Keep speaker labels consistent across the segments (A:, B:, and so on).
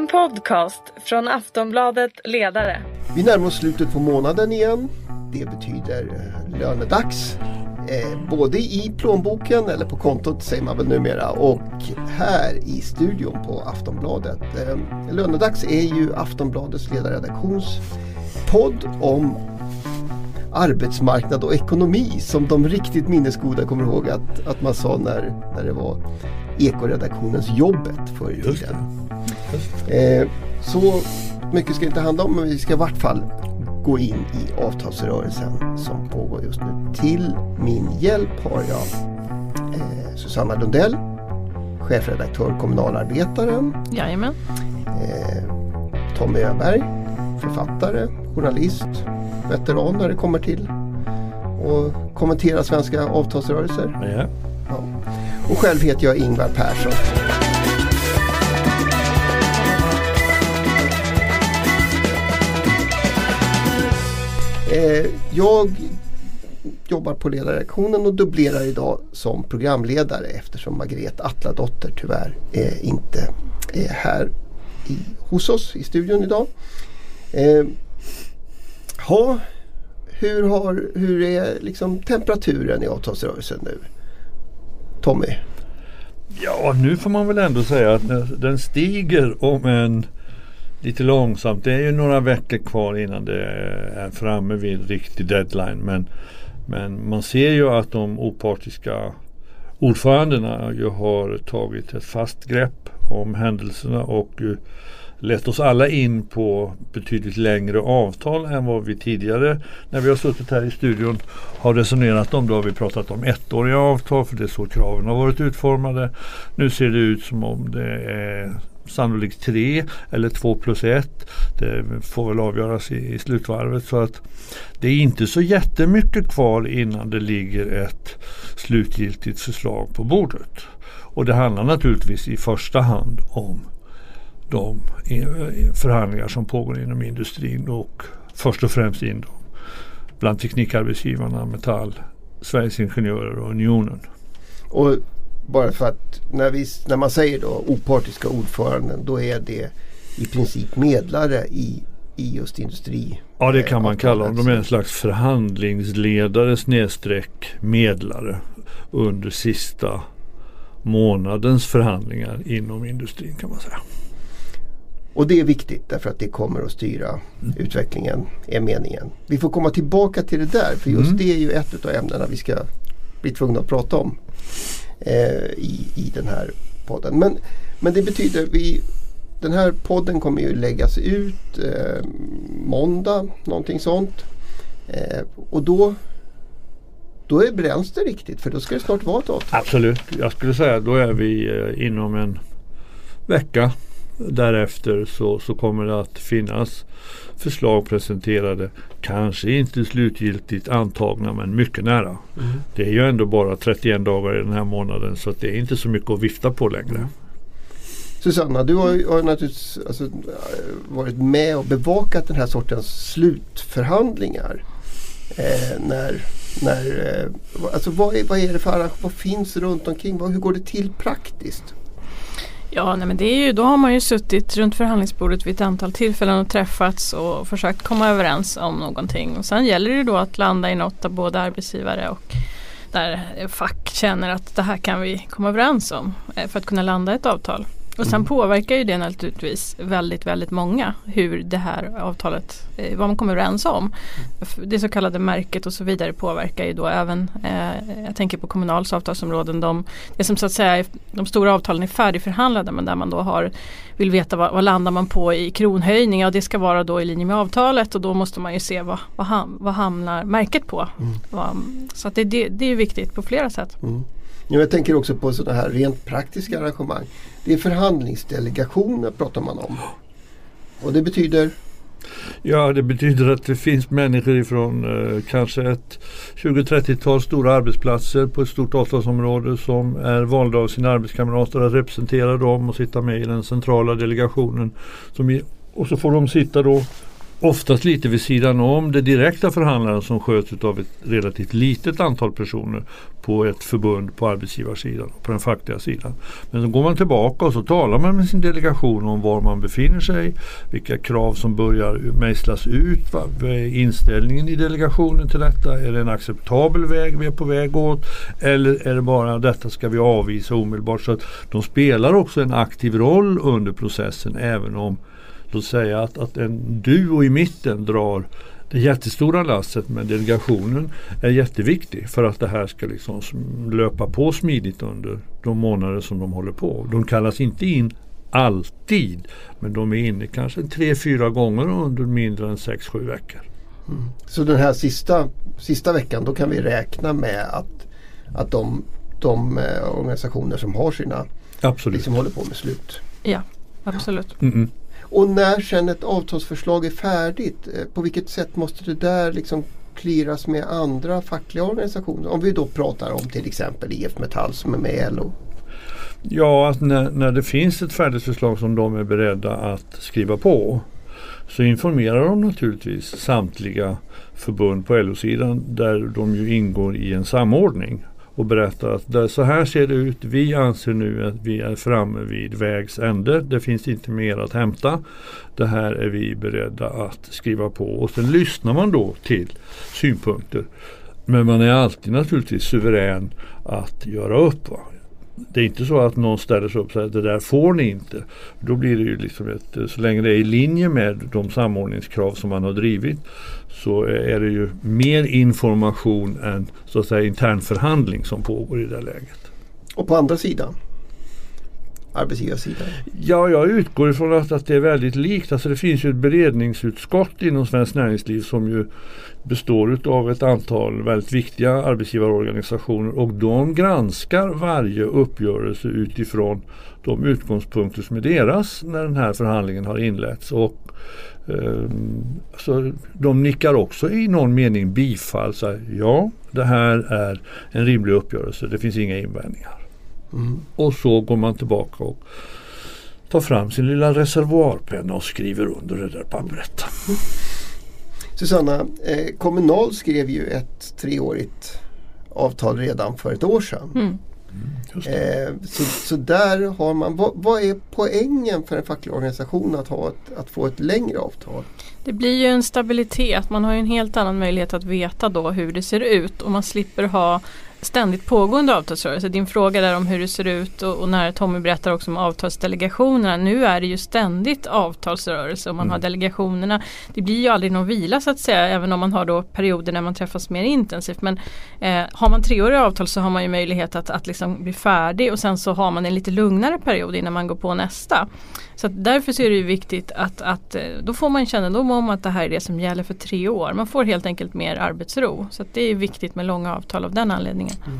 A: En podcast från Aftonbladet Ledare.
B: Vi närmar oss slutet på månaden igen. Det betyder eh, lönedags. Eh, både i plånboken eller på kontot säger man väl numera och här i studion på Aftonbladet. Eh, lönedags är ju Aftonbladets ledarredaktions podd om arbetsmarknad och ekonomi som de riktigt minnesgoda kommer ihåg att, att man sa när, när det var Ekoredaktionens jobbet förr i tiden. Eh, så mycket ska det inte handla om men vi ska i vart fall gå in i avtalsrörelsen som pågår just nu. Till min hjälp har jag eh, Susanna Lundell, chefredaktör Kommunalarbetaren.
C: Jajamän.
B: Eh, Tommy Öberg, författare, journalist, veteran när det kommer till att kommentera svenska avtalsrörelser.
D: Ja.
B: Ja. Och själv heter jag Ingvar Persson. Eh, jag jobbar på ledarredaktionen och dubblerar idag som programledare eftersom Margret Atladotter tyvärr eh, inte är här i, hos oss i studion idag. Eh, ha, hur, har, hur är liksom temperaturen i avtalsrörelsen nu? Tommy?
D: ja, nu får man väl ändå säga att den stiger om en lite långsamt. Det är ju några veckor kvar innan det är framme vid en riktig deadline. Men, men man ser ju att de opartiska ordförandena ju har tagit ett fast grepp om händelserna och lett oss alla in på betydligt längre avtal än vad vi tidigare när vi har suttit här i studion har resonerat om. Då har vi pratat om ettåriga avtal för det är så kraven har varit utformade. Nu ser det ut som om det är sannolikt tre eller två plus ett. Det får väl avgöras i, i slutvarvet. Så att det är inte så jättemycket kvar innan det ligger ett slutgiltigt förslag på bordet. Och det handlar naturligtvis i första hand om de eh, förhandlingar som pågår inom industrin och först och främst in bland teknikarbetsgivarna Metall, Sveriges Ingenjörer och Unionen.
B: Och bara för att när, vi, när man säger då opartiska ordföranden då är det i princip medlare i, i just industri.
D: Ja det kan man kalla dem. De är en slags förhandlingsledare snedstreck medlare under sista månadens förhandlingar inom industrin kan man säga.
B: Och det är viktigt därför att det kommer att styra utvecklingen är meningen. Vi får komma tillbaka till det där för just
D: Mm.
B: det är ju ett av ämnena vi ska bli tvungna att prata om Eh, i, i den här podden. Men, men det betyder vi den här podden kommer ju läggas ut eh, måndag, någonting sånt. Eh, och då då är bränns det riktigt för då ska det snart vara ett avtal.
D: Absolut. Jag skulle säga då är vi eh, inom en vecka därefter så, så kommer det att finnas förslag presenterade. Kanske inte slutgiltigt antagna men mycket nära. Det är ju ändå bara 31 dagar i den här månaden så att det är inte så mycket att vifta på längre.
B: Susanna, du har ju har naturligtvis alltså, varit med och bevakat den här sortens slutförhandlingar. Eh, när, när, eh, alltså vad, är, vad är det för arrangemang, vad finns runt omkring? Vad, hur går det till praktiskt?
C: Ja, nej, men det är ju, då har man ju suttit runt förhandlingsbordet vid ett antal tillfällen och träffats och försökt komma överens om någonting. Och sen gäller det då att landa i något där både arbetsgivare och där fack känner att det här kan vi komma överens om eh, för att kunna landa ett avtal. Och sen påverkar ju det naturligtvis väldigt, väldigt många hur det här avtalet, eh, vad man kommer överens om. Det så kallade märket och så vidare påverkar ju då även, eh, jag tänker på Kommunals avtalsområden, de, det som så att säga de stora avtalen är färdigförhandlade men där man då har, vill veta vad, vad landar man på i kronhöjning, ja det ska vara då i linje med avtalet och då måste man ju se vad, vad, ham, vad hamnar märket på. Vad- Så att det, det, det är viktigt på flera sätt.
B: Mm. Ja, Jag tänker också på sådana här rent praktiska arrangemang. Det är förhandlingsdelegationer pratar man om. Och det betyder
D: Ja, det betyder att det finns människor ifrån eh, kanske ett 20-30-tal stora arbetsplatser på ett stort avtalsområde som är valda av sina arbetskamrater att representera dem och sitta med i den centrala delegationen. Som i, och så får de sitta då oftast lite vid sidan om det direkta förhandlaren som sköts av ett relativt litet antal personer på ett förbund på arbetsgivarsidan, och på den fackliga sidan. Men så går man tillbaka och så talar man med sin delegation om var man befinner sig, vilka krav som börjar mejslas ut, vad är inställningen i delegationen till detta, är det en acceptabel väg vi är på väg åt eller är det bara detta ska vi avvisa omedelbart. Så att de spelar också en aktiv roll under processen även om låt säga att, att en duo i mitten drar det jättestora lasset men delegationen är jätteviktig för att det här ska liksom löpa på smidigt under de månader som de håller på. De kallas inte in alltid men de är inne kanske tre, fyra gånger under mindre än sex, sju veckor.
B: Mm. Så den här sista, sista veckan då kan vi räkna med att, att de, de eh, organisationer som har sina
D: Absolut.
B: liksom håller på med slut.
C: Ja, absolut.
D: Mm -mm.
B: Och när sen ett avtalsförslag är färdigt, eh, på vilket sätt måste det där liksom clearas med andra fackliga organisationer? Om vi då pratar om till exempel IF Metall som är med i LO.
D: Ja, att när, när det finns ett färdigt förslag som de är beredda att skriva på så informerar de naturligtvis samtliga förbund på LO-sidan där de ju ingår i en samordning och berättar att så här ser det ut. Vi anser nu att vi är framme vid vägs ände. Det finns inte mer att hämta. Det här är vi beredda att skriva på och sen lyssnar man då till synpunkter. Men man är alltid naturligtvis suverän att göra upp. Va? Det är inte så att någon ställer sig upp och säger att det där får ni inte. Då blir det ju liksom ett, så länge det är i linje med de samordningskrav som man har drivit så är det ju mer information än så att säga internförhandling som pågår i det läget.
B: Och på andra sidan? Arbetsgivarsidan?
D: Ja, jag utgår ifrån att, att det är väldigt likt. Alltså det finns ju ett beredningsutskott inom Svenskt Näringsliv som ju består av ett antal väldigt viktiga arbetsgivarorganisationer och de granskar varje uppgörelse utifrån de utgångspunkter som är deras när den här förhandlingen har inletts. Och, eh, så de nickar också i någon mening bifall. Så här, ja, det här är en rimlig uppgörelse. Det finns inga invändningar. Mm. Och så går man tillbaka och tar fram sin lilla reservoarpenna och skriver under det där pappret. Mm.
B: Susanna, eh, Kommunal skrev ju ett treårigt avtal redan för ett år sedan. Mm. Eh, så, så där har man, vad, vad, är poängen för en facklig organisation att, ha ett, att få ett längre avtal?
C: Det blir ju en stabilitet, man har ju en helt annan möjlighet att veta då hur det ser ut och man slipper ha ständigt pågående avtalsrörelse. Din fråga där om hur det ser ut och, och, när Tommy berättar också om avtalsdelegationerna. Nu är det ju ständigt avtalsrörelse och man mm. har delegationerna. Det blir ju aldrig någon vila så att säga även om man har då perioder när man träffas mer intensivt. Men eh, har man treåriga avtal så har man ju möjlighet att, att liksom bli färdig och sen så har man en lite lugnare period innan man går på nästa. Så därför så är det ju viktigt att, att eh, då får man kännedom om att det här är det som gäller för tre år. Man får helt enkelt mer arbetsro. Så det är viktigt med långa avtal av den anledningen. Mm.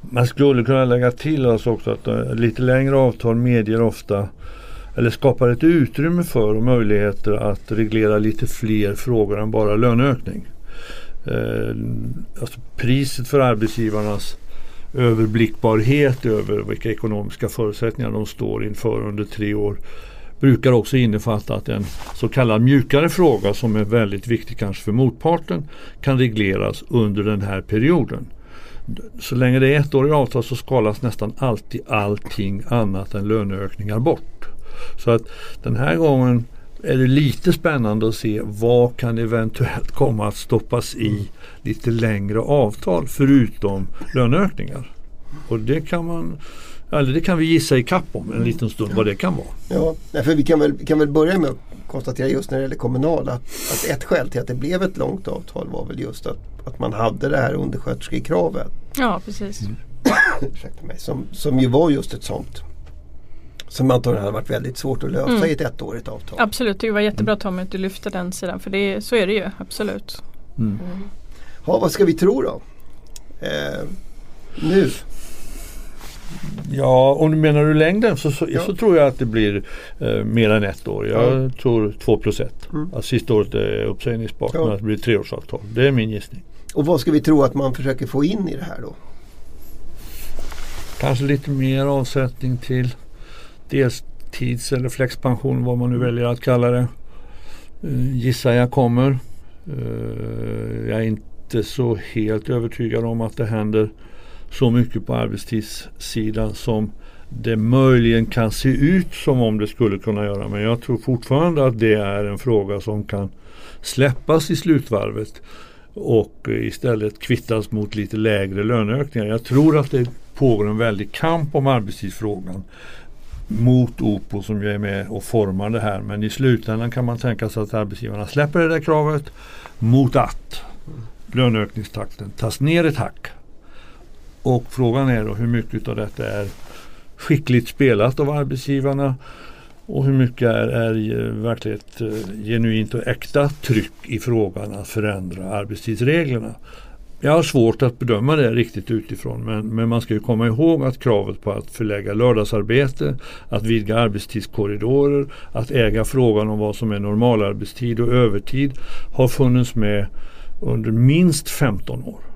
D: Man skulle kunna lägga till oss också att eh, lite längre avtal medger ofta eller skapar ett utrymme för och möjligheter att reglera lite fler frågor än bara löneökning. Eh, alltså priset för arbetsgivarnas överblickbarhet över vilka ekonomiska förutsättningar de står inför under tre år brukar också innefatta att en så kallad mjukare fråga som är väldigt viktig kanske för motparten kan regleras under den här perioden. Så länge det är ett år i avtal så skalas nästan alltid allting annat än löneökningar bort. Så att den här gången är det lite spännande att se vad kan eventuellt komma att stoppas i lite längre avtal förutom löneökningar. Och det kan man eller det kan vi gissa i kapp om en liten stund vad det kan vara.
B: Ja, för vi kan väl, kan väl börja med att konstatera just när det gäller Kommunal att, att ett skäl till att det blev ett långt avtal var väl just att, att man hade det här undersköterskekravet.
C: Ja precis. Mm.
B: Ursäkta mig, som, som ju var just ett sånt som antagligen hade varit väldigt svårt att lösa mm. i ett ettårigt avtal.
C: Absolut, det var jättebra Tommy att du lyfte den sidan för det, så är det ju absolut. Mm.
B: Mm. Ja, vad ska vi tro då? Eh, nu?
D: Ja, om du menar du längden så, så, ja. så, tror jag att det blir eh, mer än ett år. Jag mm. tror två plus ett. Mm. Att sista året är uppsägningsbart ja. men att det blir treårsavtal. Det är min gissning.
B: Och vad ska vi tro att man försöker få in i det här då?
D: Kanske lite mer avsättning till deltids eller flexpension vad man nu väljer att kalla det. eh, gissar jag kommer. Eh, jag är inte så helt övertygad om att det händer så mycket på arbetstidssidan som det möjligen kan se ut som om det skulle kunna göra. Men jag tror fortfarande att det är en fråga som kan släppas i slutvarvet och istället kvittas mot lite lägre löneökningar. Jag tror att det pågår en väldig kamp om arbetstidsfrågan mot OPO som ju är med och formar det här. Men i slutändan kan man tänka sig att arbetsgivarna släpper det där kravet mot att löneökningstakten tas ner ett hack. Och frågan är då hur mycket av detta är skickligt spelat av arbetsgivarna och hur mycket är, är eh, verkligen ett eh, genuint och äkta tryck i frågan att förändra arbetstidsreglerna. Jag har svårt att bedöma det riktigt utifrån men, men man ska ju komma ihåg att kravet på att förlägga lördagsarbete, att vidga arbetstidskorridorer, att äga frågan om vad som är normalarbetstid och övertid har funnits med under minst 15 år.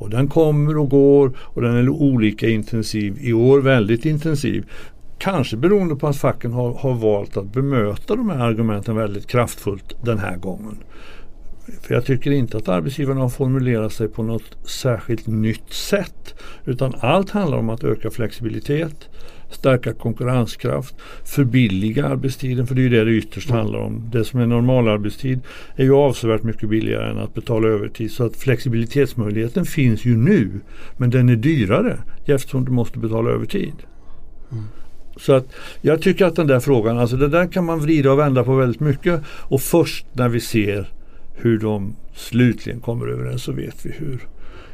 D: Och den kommer och går och den är olika intensiv. I år väldigt intensiv. Kanske beroende på att facken har, har valt att bemöta de här argumenten väldigt kraftfullt den här gången. För jag tycker inte att arbetsgivarna har formulerat sig på något särskilt nytt sätt. Utan allt handlar om att öka flexibilitet, stärka konkurrenskraft, förbilliga arbetstiden. För det är ju det det ytterst handlar om. Det som är normalarbetstid är ju avsevärt mycket billigare än att betala övertid. Så att flexibilitetsmöjligheten finns ju nu. Men den är dyrare eftersom du måste betala övertid. Mm. Så att jag tycker att den där frågan, alltså det där kan man vrida och vända på väldigt mycket. Och först när vi ser hur de slutligen kommer överens så vet vi hur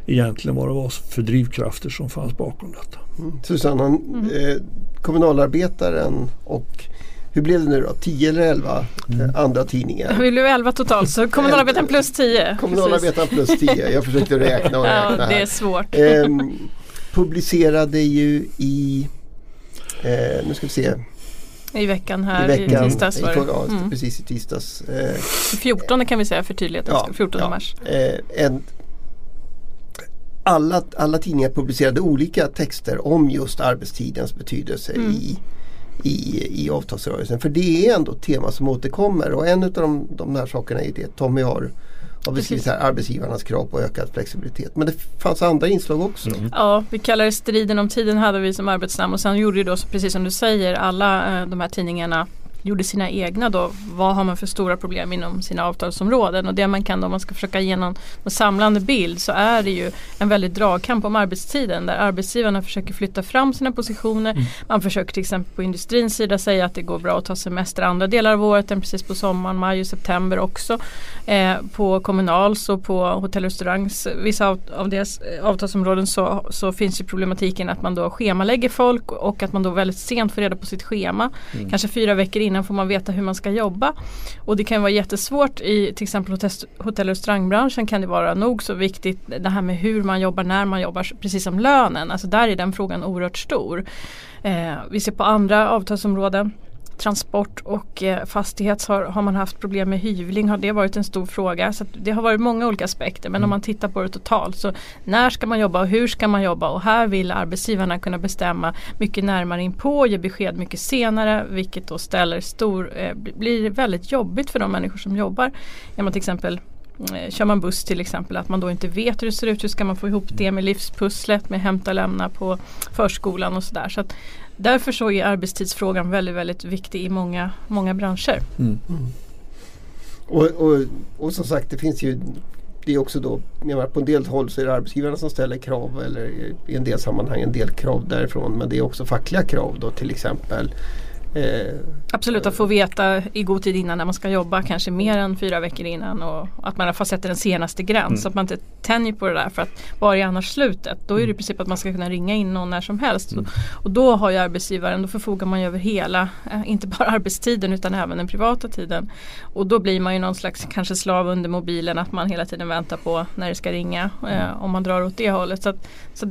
D: egentligen vad det var för drivkrafter som fanns bakom detta.
B: Mm. Susanna, mm. eh, kommunalarbetaren och hur blev det nu då? 10 eller 11 mm. eh, andra tidningar?
C: Vi blev 11 totalt så kommunalarbetaren plus 10.
B: Kommunalarbetaren plus 10. Jag försökte räkna och räkna.
C: ja, det är svårt.
B: Eh, publicerade ju i, eh, nu ska vi se,
C: i veckan här i, veckan, i tisdags var det.
B: Ja, mm. precis i tisdags.
C: Eh, 14 kan vi säga för tydlighetens ja, 14 ja, mars.
B: Eh, en, alla, alla tidningar publicerade olika texter om just arbetstidens betydelse mm. i, i, i avtalsrörelsen. För det är ändå ett tema som återkommer och en av de, de här sakerna är det Tommy har har beskrivit här, arbetsgivarnas krav på ökad flexibilitet. Men det fanns andra inslag också. Mm.
C: Ja, vi kallar det striden om tiden hade vi som arbetsnamn och sen gjorde ju då precis som du säger alla eh, de här tidningarna gjorde sina egna då. Vad har man för stora problem inom sina avtalsområden? Och det man kan då, om man ska försöka ge någon, någon samlande bild så är det ju en väldigt dragkamp om arbetstiden där arbetsgivarna försöker flytta fram sina positioner. Mm. Man försöker till exempel på industrins sida säga att det går bra att ta semester andra delar av året än precis på sommaren, maj och september också. Eh, på Kommunals och på hotell och restaurangs, vissa av, av deras eh, avtalsområden så, så finns ju problematiken att man då schemalägger folk och att man då väldigt sent får reda på sitt schema. Mm. Kanske fyra veckor innan får man veta hur man ska jobba. Och det kan vara jättesvårt i till exempel hotell och restaurangbranschen kan det vara nog så viktigt det här med hur man jobbar, när man jobbar, precis som lönen. Alltså där är den frågan oerhört stor. Eh, vi ser på andra avtalsområden transport och eh, fastighet har, har man haft problem med hyvling har det varit en stor fråga. Så det har varit många olika aspekter men mm. om man tittar på det totalt så när ska man jobba och hur ska man jobba och här vill arbetsgivarna kunna bestämma mycket närmare in på och ge besked mycket senare vilket då ställer stor, eh, blir väldigt jobbigt för de människor som jobbar. Genom till exempel eh, Kör man buss till exempel att man då inte vet hur det ser ut. Hur ska man få ihop det med livspusslet med hämta och lämna på förskolan och sådär. Så Därför så är arbetstidsfrågan väldigt, väldigt viktig i många, många branscher. Mm. Mm.
B: Och, och, och som sagt det finns ju det är också då, menar, på en del håll så är det arbetsgivarna som ställer krav eller i en del sammanhang en del krav därifrån. Men det är också fackliga krav då till exempel
C: Eh, Absolut, att få veta i god tid innan när man ska jobba, kanske mer än fyra veckor innan och att man i alla fall sätter den senaste gräns. Mm. Så att man inte tänjer på det där för att var är annars slutet? Då är det i mm. princip att man ska kunna ringa in någon när som helst. Mm. Och då har ju arbetsgivaren, då förfogar man ju över hela, eh, inte bara arbetstiden utan även den privata tiden. Och då blir man ju någon slags kanske slav under mobilen att man hela tiden väntar på när det ska ringa. Eh, mm. om man drar åt det hållet. Så, att, så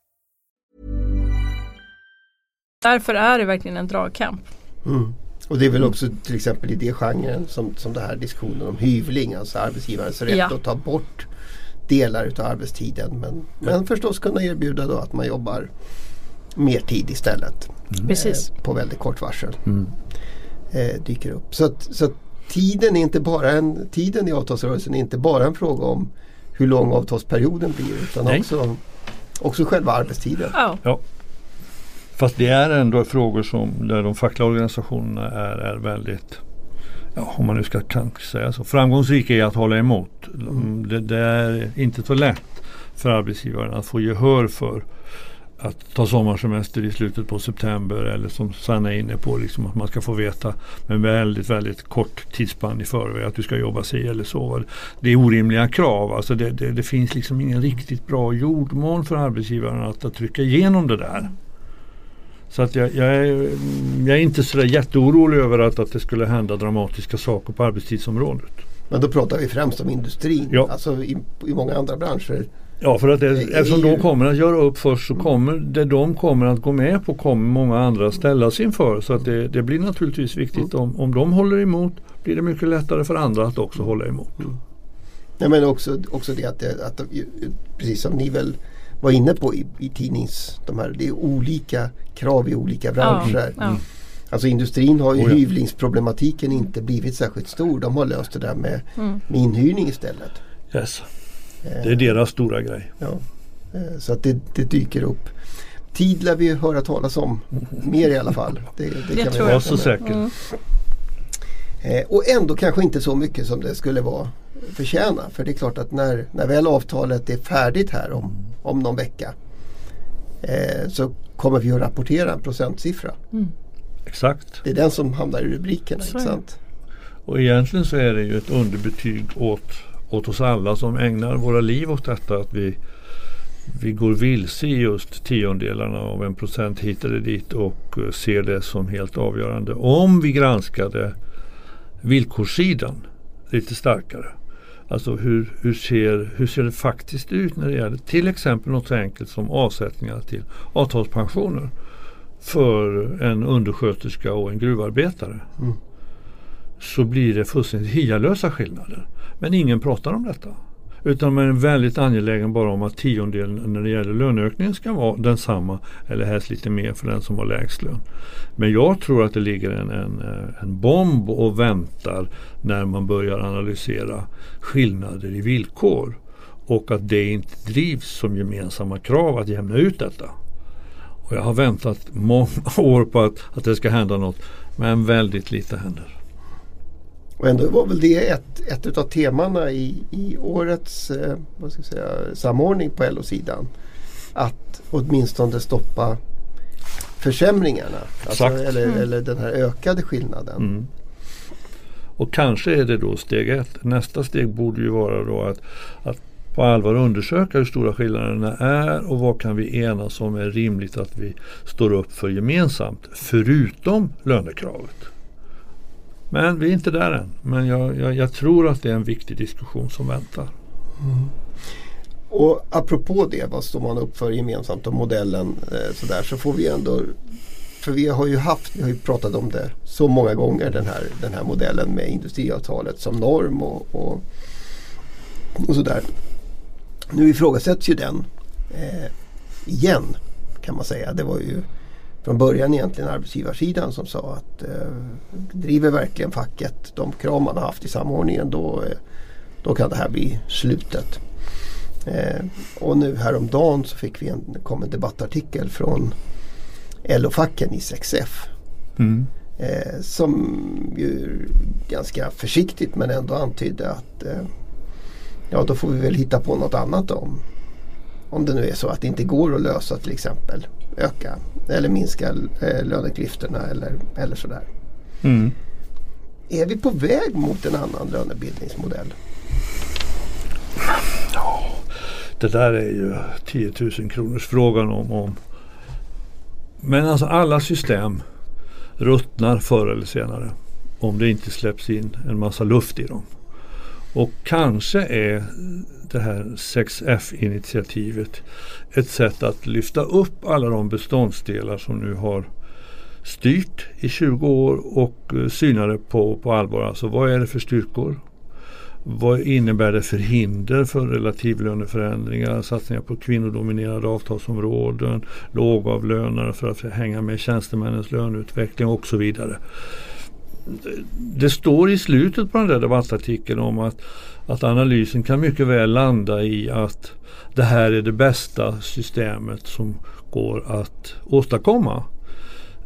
C: Därför är det verkligen en dragkamp.
B: Mm. Och det är väl också till exempel i det genren som, som det här diskussionen om hyvling, alltså arbetsgivarens rätt
C: Ja.
B: att ta bort delar utav arbetstiden. Men, men förstås kunna erbjuda då att man jobbar mer tid istället.
C: Precis.
B: Eh, på väldigt kort varsel. Eh, dyker upp. Så, att, så att tiden, är inte bara en, tiden i avtalsrörelsen är inte bara en fråga om hur lång avtalsperioden blir utan
D: Nej.
B: också, också själva arbetstiden.
C: Ja.
D: Ja. Fast det är ändå frågor som där de fackliga organisationerna är, är väldigt Ja, om man nu ska kanske säga så. Framgångsrika i att hålla emot. Mm, Det, det är inte så lätt för arbetsgivaren att få gehör för att ta sommarsemester i slutet på september eller som Sanna är inne på liksom att man ska få veta med väldigt väldigt kort tidsspann i förväg att du ska jobba sig eller så. Det är orimliga krav. Alltså det, det, det finns liksom ingen riktigt bra jordmån för arbetsgivaren att, att trycka igenom det där. Så att jag, jag, är, jag är inte sådär jätteorolig över att, att det skulle hända dramatiska saker på arbetstidsområdet.
B: Men då pratar vi främst om industrin.
D: Ja.
B: Alltså i, i många andra branscher.
D: Ja, för att det, eftersom de kommer att göra upp först så kommer det de kommer att gå med på kommer många andra ställas inför. Så att det, det blir naturligtvis viktigt om, om de håller emot blir det mycket lättare för andra att också hålla emot.
B: Nej, men också, också det att, det, att precis som ni väl var inne på i, i tidnings... De här, det är olika krav i olika branscher.
C: Ja.
B: Alltså industrin har ju
D: Oh ja.
B: hyvlingsproblematiken inte blivit särskilt stor. De har löst det där med,
C: Mm.
B: med inhyrning istället.
D: Yes. Det är deras stora grej.
B: Ja. Eh, Så att det, det dyker upp. Tid lär vi höra talas om. Mer i alla fall. Det, det,
C: Det
B: kan vi
C: tror
B: räkna
C: jag.
D: Var så säker.
C: Mm.
B: Eh, och ändå kanske inte så mycket som det skulle vara förtjäna. För det är klart att när, när väl avtalet är färdigt här om, om någon vecka eh, så kommer vi att rapportera en procentsiffra.
D: Exakt.
B: Det är den som hamnar i rubrikerna. Inte sant?
D: Och egentligen så är det ju ett underbetyg åt, åt oss alla som ägnar våra liv åt detta. Att vi, vi går vilse i just tiondelarna av en procent hit eller dit och eh, ser det som helt avgörande. Om vi granskade villkorssidan lite starkare. Alltså hur, hur, ser, hur ser det faktiskt ut när det gäller till exempel något så enkelt som avsättningar till avtalspensioner för en undersköterska och en gruvarbetare så blir det fullständigt hialösa skillnader. Men ingen pratar om detta. Utan man är väldigt angelägen bara om att tiondelen när det gäller löneökningen ska vara densamma eller helst lite mer för den som har lägst lön. Men jag tror att det ligger en, en, eh, en bomb och väntar när man börjar analysera skillnader i villkor. Och att det inte drivs som gemensamma krav att jämna ut detta. Och jag har väntat många år på att, att det ska hända något. Men väldigt lite händer.
B: Och ändå var väl det ett, ett utav temana i, i årets eh, vad ska jag säga, samordning på LO-sidan. Att åtminstone stoppa försämringarna. Alltså, eller, eller den här ökade skillnaden.
D: Mm. Och kanske är det då steg ett. Nästa steg borde ju vara då att, att på allvar undersöka hur stora skillnaderna är och vad kan vi enas om är rimligt att vi står upp för gemensamt. Förutom lönekravet. Men vi är inte där än. Men jag, jag, jag tror att det är en viktig diskussion som väntar. Mm.
B: Och apropå det, vad står man upp för gemensamt om modellen eh, sådär så får vi ändå för vi har ju haft, vi har ju pratat om det så många gånger den här, den här modellen med industriavtalet som norm och, och, och sådär. Nu ifrågasätts ju den eh, igen kan man säga. Det var ju från början egentligen arbetsgivarsidan som sa att eh, driver verkligen facket de krav man har haft i samordningen då, eh, då kan det här bli slutet. Eh, och nu häromdagen så fick vi en, kom en debattartikel från LO-facken i 6F.
D: Mm.
B: Eh, som ju ganska försiktigt men ändå antydde att eh, ja då får vi väl hitta på något annat om, om det nu är så att det inte går att lösa till exempel öka eller minska eh, löneklyftorna eller, eller sådär.
D: Mm.
B: Är vi på väg mot en annan lönebildningsmodell?
D: Det där är ju 10 000 kronors frågan om, om Men alltså alla system ruttnar förr eller senare. om det inte släpps in en massa luft i dem. Och kanske är det här 6F-initiativet ett sätt att lyfta upp alla de beståndsdelar som nu har styrt i 20 år och eh, syna det på, på allvar. Alltså vad är det för styrkor? Vad innebär det för hinder för relativlöneförändringar, satsningar på kvinnodominerade avtalsområden, lågavlönade för att hänga med tjänstemännens löneutveckling och så vidare. Det står i slutet på den där debattartikeln om att, att analysen kan mycket väl landa i att det här är det bästa systemet som går att åstadkomma.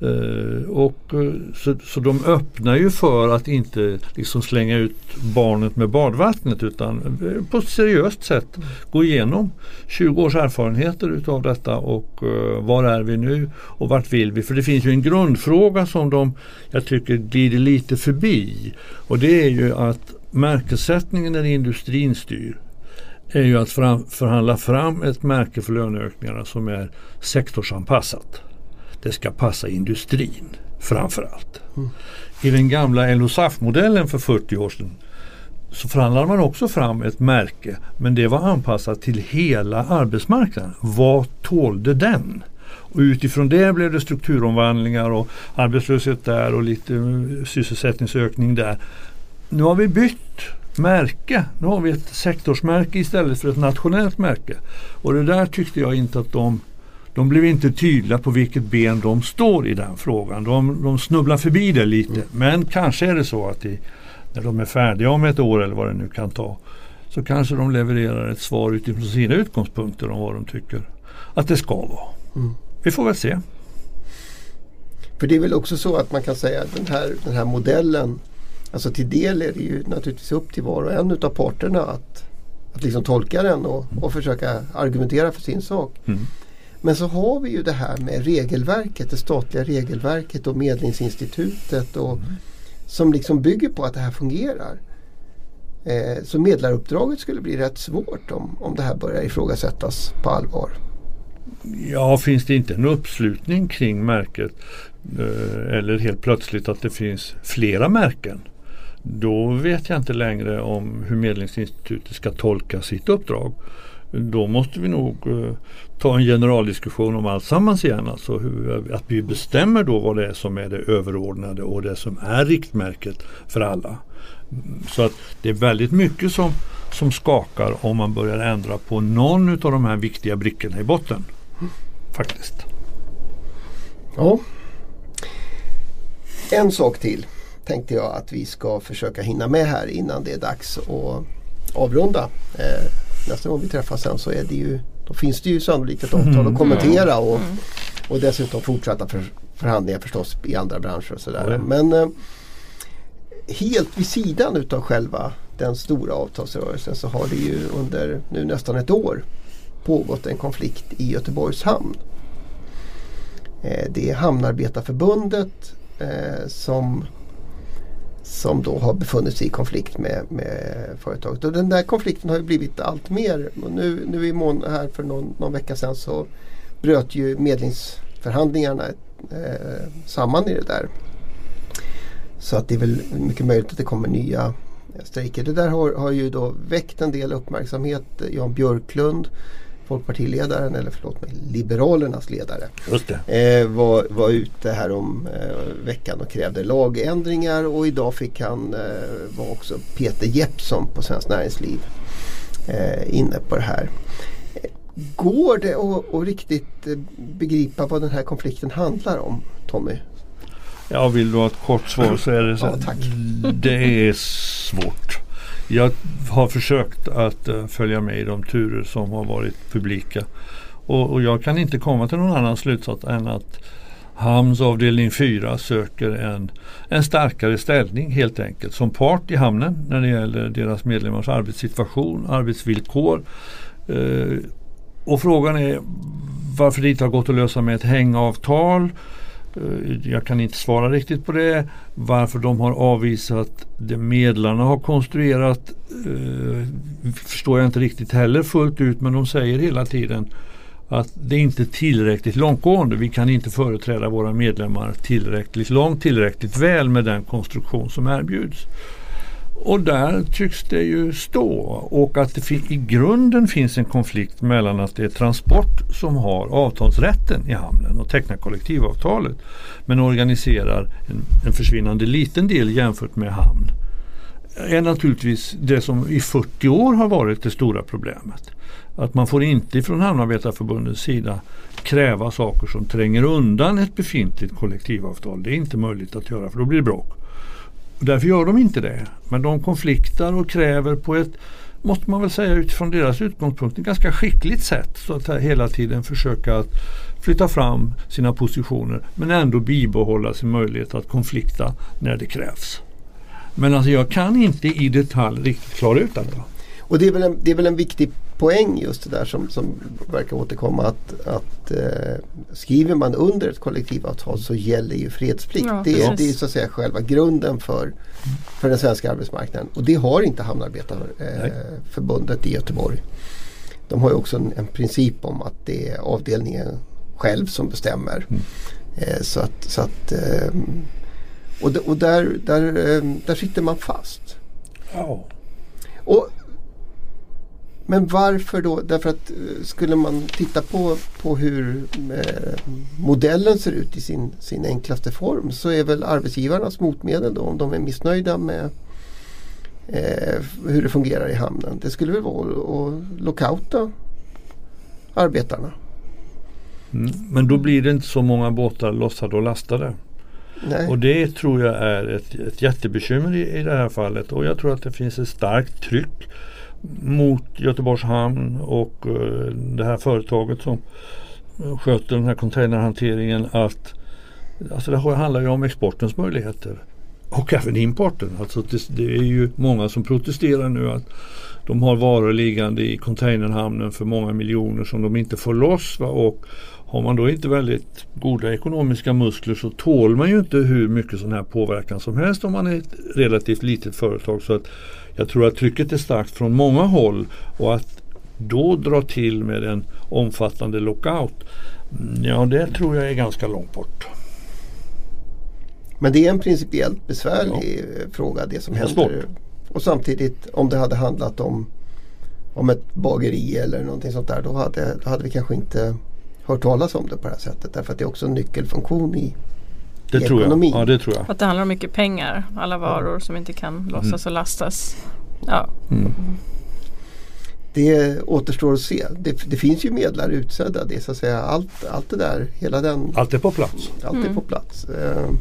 D: Uh, och, eh, så, så de öppnar ju för att inte liksom slänga ut barnet med badvattnet utan eh, på ett seriöst sätt gå igenom 20 års erfarenheter utav detta och var är vi nu och vart vill vi? För det finns ju en grundfråga som de, jag tycker, glider lite förbi och det är ju att märkessättningen när industrin styr är ju att fram, förhandla fram ett märke för löneökningarna som är sektorsanpassat det ska passa industrin framförallt. Mm. I den gamla LO-SAF-modellen för 40 år sedan så förhandlade man också fram ett märke men det var anpassat till hela arbetsmarknaden. Vad tålde den? Och utifrån det blev det strukturomvandlingar och arbetslöshet där och lite eh, sysselsättningsökning där. Nu har vi bytt märke. Nu har vi ett sektorsmärke istället för ett nationellt märke. Och det där tyckte jag inte att de de blev inte tydliga på vilket ben de står i den frågan. De, de snubblar förbi det lite. Mm. Men kanske är det så att de, när de är färdiga om ett år eller vad det nu kan ta så kanske de levererar ett svar utifrån sina utgångspunkter om vad de tycker att det ska vara. Mm. Vi får väl se.
B: För det är väl också så att man kan säga att den här, den här modellen Alltså till del är det ju naturligtvis upp till var och en utav parterna att, att liksom tolka den och, och försöka argumentera för sin sak. Mm. Men så har vi ju det här med regelverket, det statliga regelverket och Medlingsinstitutet och, mm. som liksom bygger på att det här fungerar. Eh, så medlaruppdraget skulle bli rätt svårt om, om det här börjar ifrågasättas på allvar.
D: Ja, finns det inte en uppslutning kring märket eh, eller helt plötsligt att det finns flera märken då vet jag inte längre om hur Medlingsinstitutet ska tolka sitt uppdrag då måste vi nog eh, ta en generaldiskussion om alltsammans igen. Alltså hur, att vi bestämmer då vad det är som är det överordnade och det som är riktmärket för alla. Så att det är väldigt mycket som, som skakar om man börjar ändra på någon av de här viktiga brickorna i botten. Faktiskt.
B: Ja. En sak till tänkte jag att vi ska försöka hinna med här innan det är dags att avrunda. Eh, nästa gång vi träffas sen så är det ju, då finns det ju sannolikt ett avtal mm. att kommentera och, mm. och dessutom fortsatta för, förhandlingar förstås i andra branscher och sådär. Mm. Men eh, helt vid sidan utav själva den stora avtalsrörelsen så har det ju under nu nästan ett år pågått en konflikt i Göteborgs hamn. Eh, det är Hamnarbetarförbundet eh, som som då har befunnit sig i konflikt med, med företaget. Och den där konflikten har ju blivit allt mer. Och nu, nu i mån här för någon, någon vecka sedan så bröt ju medlingsförhandlingarna eh, samman i det där. Så att det är väl mycket möjligt att det kommer nya strejker. Det där har, har ju då väckt en del uppmärksamhet. Jan Björklund Folkpartiledaren, eller förlåt mig, Liberalernas ledare eh, var, var ute här om eh, veckan och krävde lagändringar och idag fick han, eh, var också Peter Jeppsson på Svenskt Näringsliv eh, inne på det här. Går det att, riktigt eh, begripa vad den här konflikten handlar om Tommy?
D: Ja, vill du ha ett kort svar så är det så.
B: Ja,
D: det är svårt. Jag har försökt att uh, följa med i de turer som har varit publika. Och, och, jag kan inte komma till någon annan slutsats än att Hamns avdelning 4 söker en, en starkare ställning helt enkelt som part i hamnen när det gäller deras medlemmars arbetssituation, arbetsvillkor. Uh, och frågan är varför det inte har gått att lösa med ett hängavtal. Eh, jag kan inte svara riktigt på det. Varför de har avvisat det medlarna har konstruerat eh, förstår jag inte riktigt heller fullt ut men de säger hela tiden att det inte är tillräckligt långtgående. Vi kan inte företräda våra medlemmar tillräckligt långt, tillräckligt väl med den konstruktion som erbjuds. Och där tycks det ju stå och att det i grunden finns en konflikt mellan att det är Transport som har avtalsrätten i hamnen och tecknar kollektivavtalet men organiserar en, en försvinnande liten del jämfört med hamn är naturligtvis det som i 40 år har varit det stora problemet. Att man får inte från Hamnarbetarförbundets sida kräva saker som tränger undan ett befintligt kollektivavtal. Det är inte möjligt att göra för då blir det bråk. Och därför gör de inte det. Men de konfliktar och kräver på ett, måste man väl säga utifrån deras utgångspunkt, ett ganska skickligt sätt. Så att hela tiden försöka att flytta fram sina positioner men ändå bibehålla sin möjlighet att konflikta när det krävs. Men alltså jag kan inte i detalj riktigt klara ut detta.
B: Och det är, väl en, det är väl en viktig poäng just det där som, som verkar återkomma att, att eh, skriver man under ett kollektivavtal så gäller ju fredsplikt. Ja, det, är, det är så att säga själva grunden för, för den svenska arbetsmarknaden och det har inte Hamnarbetarförbundet eh, i Göteborg. De har ju också en, en, princip om att det är avdelningen själv som bestämmer. Mm. Eh, så att, så att eh, och, och där, där, eh, där sitter man fast.
D: Ja.
B: Men varför då? Därför att eh, skulle man titta på, på hur eh, modellen ser ut i sin, sin enklaste form så är väl arbetsgivarnas motmedel då om de är missnöjda med eh, hur det fungerar i hamnen. Det skulle väl vara att lockouta arbetarna.
D: Mm, men då blir det inte så många båtar lossade och lastade. Nej. Och det tror jag är ett, ett jättebekymmer i, i det här fallet och jag tror att det finns ett starkt tryck mot Göteborgs hamn och eh, det här företaget som sköter den här containerhanteringen att alltså det handlar ju om exportens möjligheter och även importen. Alltså det, det, är ju många som protesterar nu att de har varor liggande i containerhamnen för många miljoner som de inte får loss. Va? Och har man då inte väldigt goda ekonomiska muskler så tål man ju inte hur mycket sån här påverkan som helst om man är ett relativt litet företag. Så att jag tror att trycket är starkt från många håll och att då dra till med en omfattande lockout, mm, ja det tror jag är ganska långt bort.
B: Men det är en principiellt besvärlig ja. fråga det som det händer. Svårt. Och samtidigt om det hade handlat om, om ett bageri eller någonting sånt där då hade, då hade vi kanske inte hört talas om det på det här sättet. Därför att det är också en nyckelfunktion i,
D: det
B: i
D: tror
B: ekonomin.
D: Jag. Ja, det tror jag.
C: Att det handlar om mycket pengar. Alla varor som inte kan lossas mm. och lastas. Ja. Mm.
B: Det återstår att se. Det, det, finns ju medlare utsedda. Det är så att säga allt, allt det där. Hela den,
D: allt är på plats.
B: Allt mm. är på plats. Uh,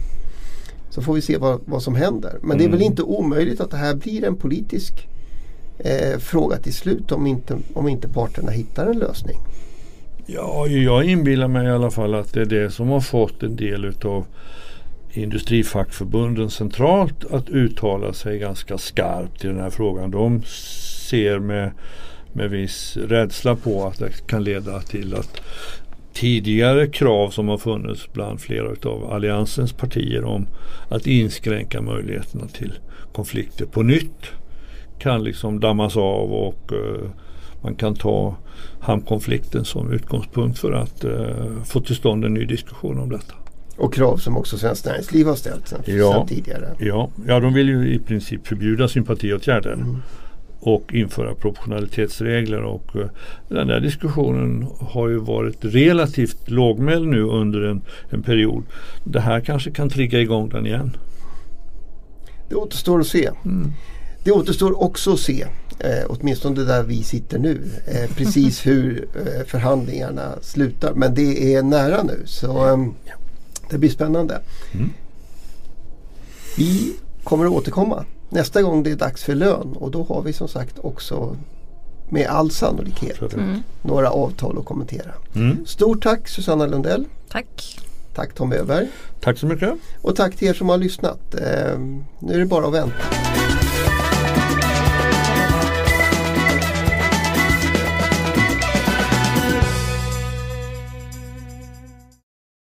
B: så får vi se vad, vad som händer. Men det är väl mm. inte omöjligt att det här blir en politisk eh, fråga till slut om inte, om inte parterna hittar en lösning.
D: Ja, jag inbillar mig i alla fall att det är det som har fått en del utav industrifackförbunden centralt att uttala sig ganska skarpt i den här frågan. De ser med, med viss rädsla på att det kan leda till att tidigare krav som har funnits bland flera av alliansens partier om att inskränka möjligheterna till konflikter på nytt kan liksom dammas av och uh, man kan ta hamnkonflikten som utgångspunkt för att uh, få till stånd en ny diskussion om detta.
B: Och krav som också Svenskt Näringsliv har ställt sedan, ja, sedan tidigare.
D: Ja. ja, de vill ju i princip förbjuda sympatiåtgärder. Mm. Och införa proportionalitetsregler. Och uh, den där diskussionen har ju varit relativt lågmäld nu under en, en period. Det här kanske kan trigga igång den igen.
B: Det återstår att se. Mm. Det återstår också att se eh, åtminstone där vi sitter nu, eh, precis hur eh, förhandlingarna slutar. Men det är nära nu så eh, det blir spännande. Mm. Vi kommer att återkomma nästa gång det är dags för lön och då har vi som sagt också med all sannolikhet mm. några avtal att kommentera. Mm. Stort tack Susanna Lundell.
C: Tack.
B: Tack Tom Öberg.
D: Tack så mycket.
B: Och tack till er som har lyssnat. Eh, nu är det bara att vänta.